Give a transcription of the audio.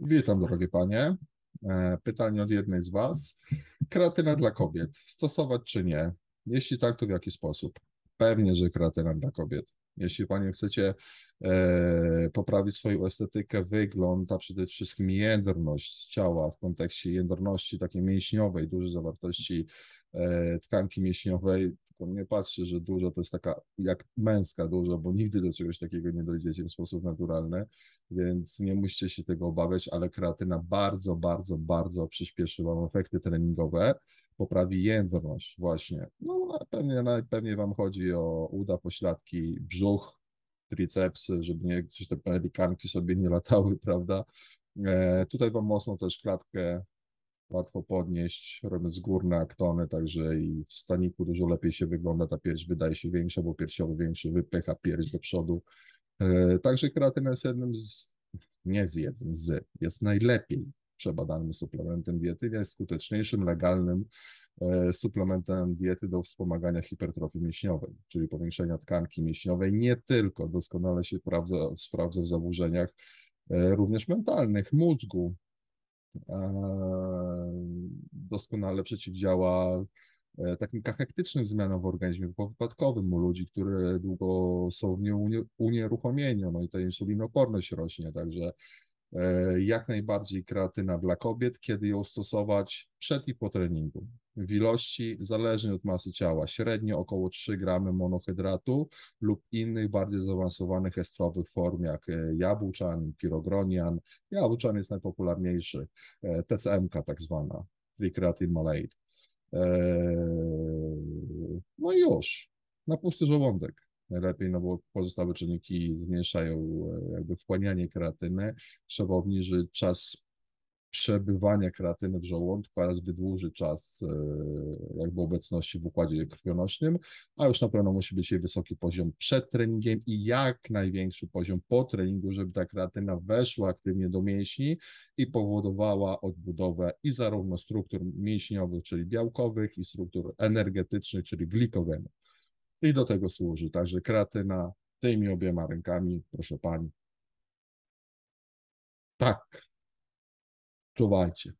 Witam, drogie panie. E, Pytanie od jednej z was. Kreatyna dla kobiet. Stosować czy nie? Jeśli tak, to w jaki sposób? Pewnie, że kreatyna dla kobiet. Jeśli panie chcecie e, poprawić swoją estetykę, wygląd, a przede wszystkim jędrność ciała w kontekście jędrności takiej mięśniowej, dużej zawartości e, tkanki mięśniowej, tylko nie patrzcie, że dużo to jest taka jak męska dużo, bo nigdy do czegoś takiego nie dojdziecie w sposób naturalny, więc nie musicie się tego obawiać, ale kreatyna bardzo, bardzo, bardzo przyspieszy wam efekty treningowe, poprawi jędrność właśnie. No pewnie, pewnie wam chodzi o uda, pośladki, brzuch, tricepsy, żeby nie gdzieś te pelikanki sobie nie latały, prawda? E, tutaj wam mocno też klatkę łatwo podnieść, robiąc górne aktony, także i w staniku dużo lepiej się wygląda, ta pierś wydaje się większa, bo piersiowy większy wypycha pierś do przodu. E, także kreatyna jest jednym z, nie z jednym z, jest najlepiej przebadanym suplementem diety, jest skuteczniejszym, legalnym e, suplementem diety do wspomagania hipertrofii mięśniowej, czyli powiększenia tkanki mięśniowej, nie tylko, doskonale się sprawdza, sprawdza w zaburzeniach e, również mentalnych, mózgu, doskonale przeciwdziała e, takim kachektycznym zmianom w organizmie powypadkowym u ludzi, które długo są w unieruchomieniu, no i ta insulinoporność rośnie, także E, jak najbardziej kreatyna dla kobiet, kiedy ją stosować przed i po treningu. W ilości zależnie od masy ciała, średnio około 3 gramy monohydratu lub innych bardziej zaawansowanych estrowych form jak e, jabłczan, pirogronian. Jabłczan jest najpopularniejszy, e, TCMK tak zwana, Tricreatine Malate. No i już, na pusty żołądek najlepiej, no bo pozostałe czynniki zmniejszają e, jakby wchłanianie kreatyny. Trzeba obniżyć czas przebywania kreatyny w żołądku, oraz wydłuży czas e, jakby obecności w układzie krwionośnym, a już na pewno musi być jej wysoki poziom przed treningiem i jak największy poziom po treningu, żeby ta kreatyna weszła aktywnie do mięśni i powodowała odbudowę i zarówno struktur mięśniowych, czyli białkowych, i struktur energetycznych, czyli glikogenu. I do tego służy. Także kreatyna tymi obiema rękami, proszę pani. Tak. Czuwajcie.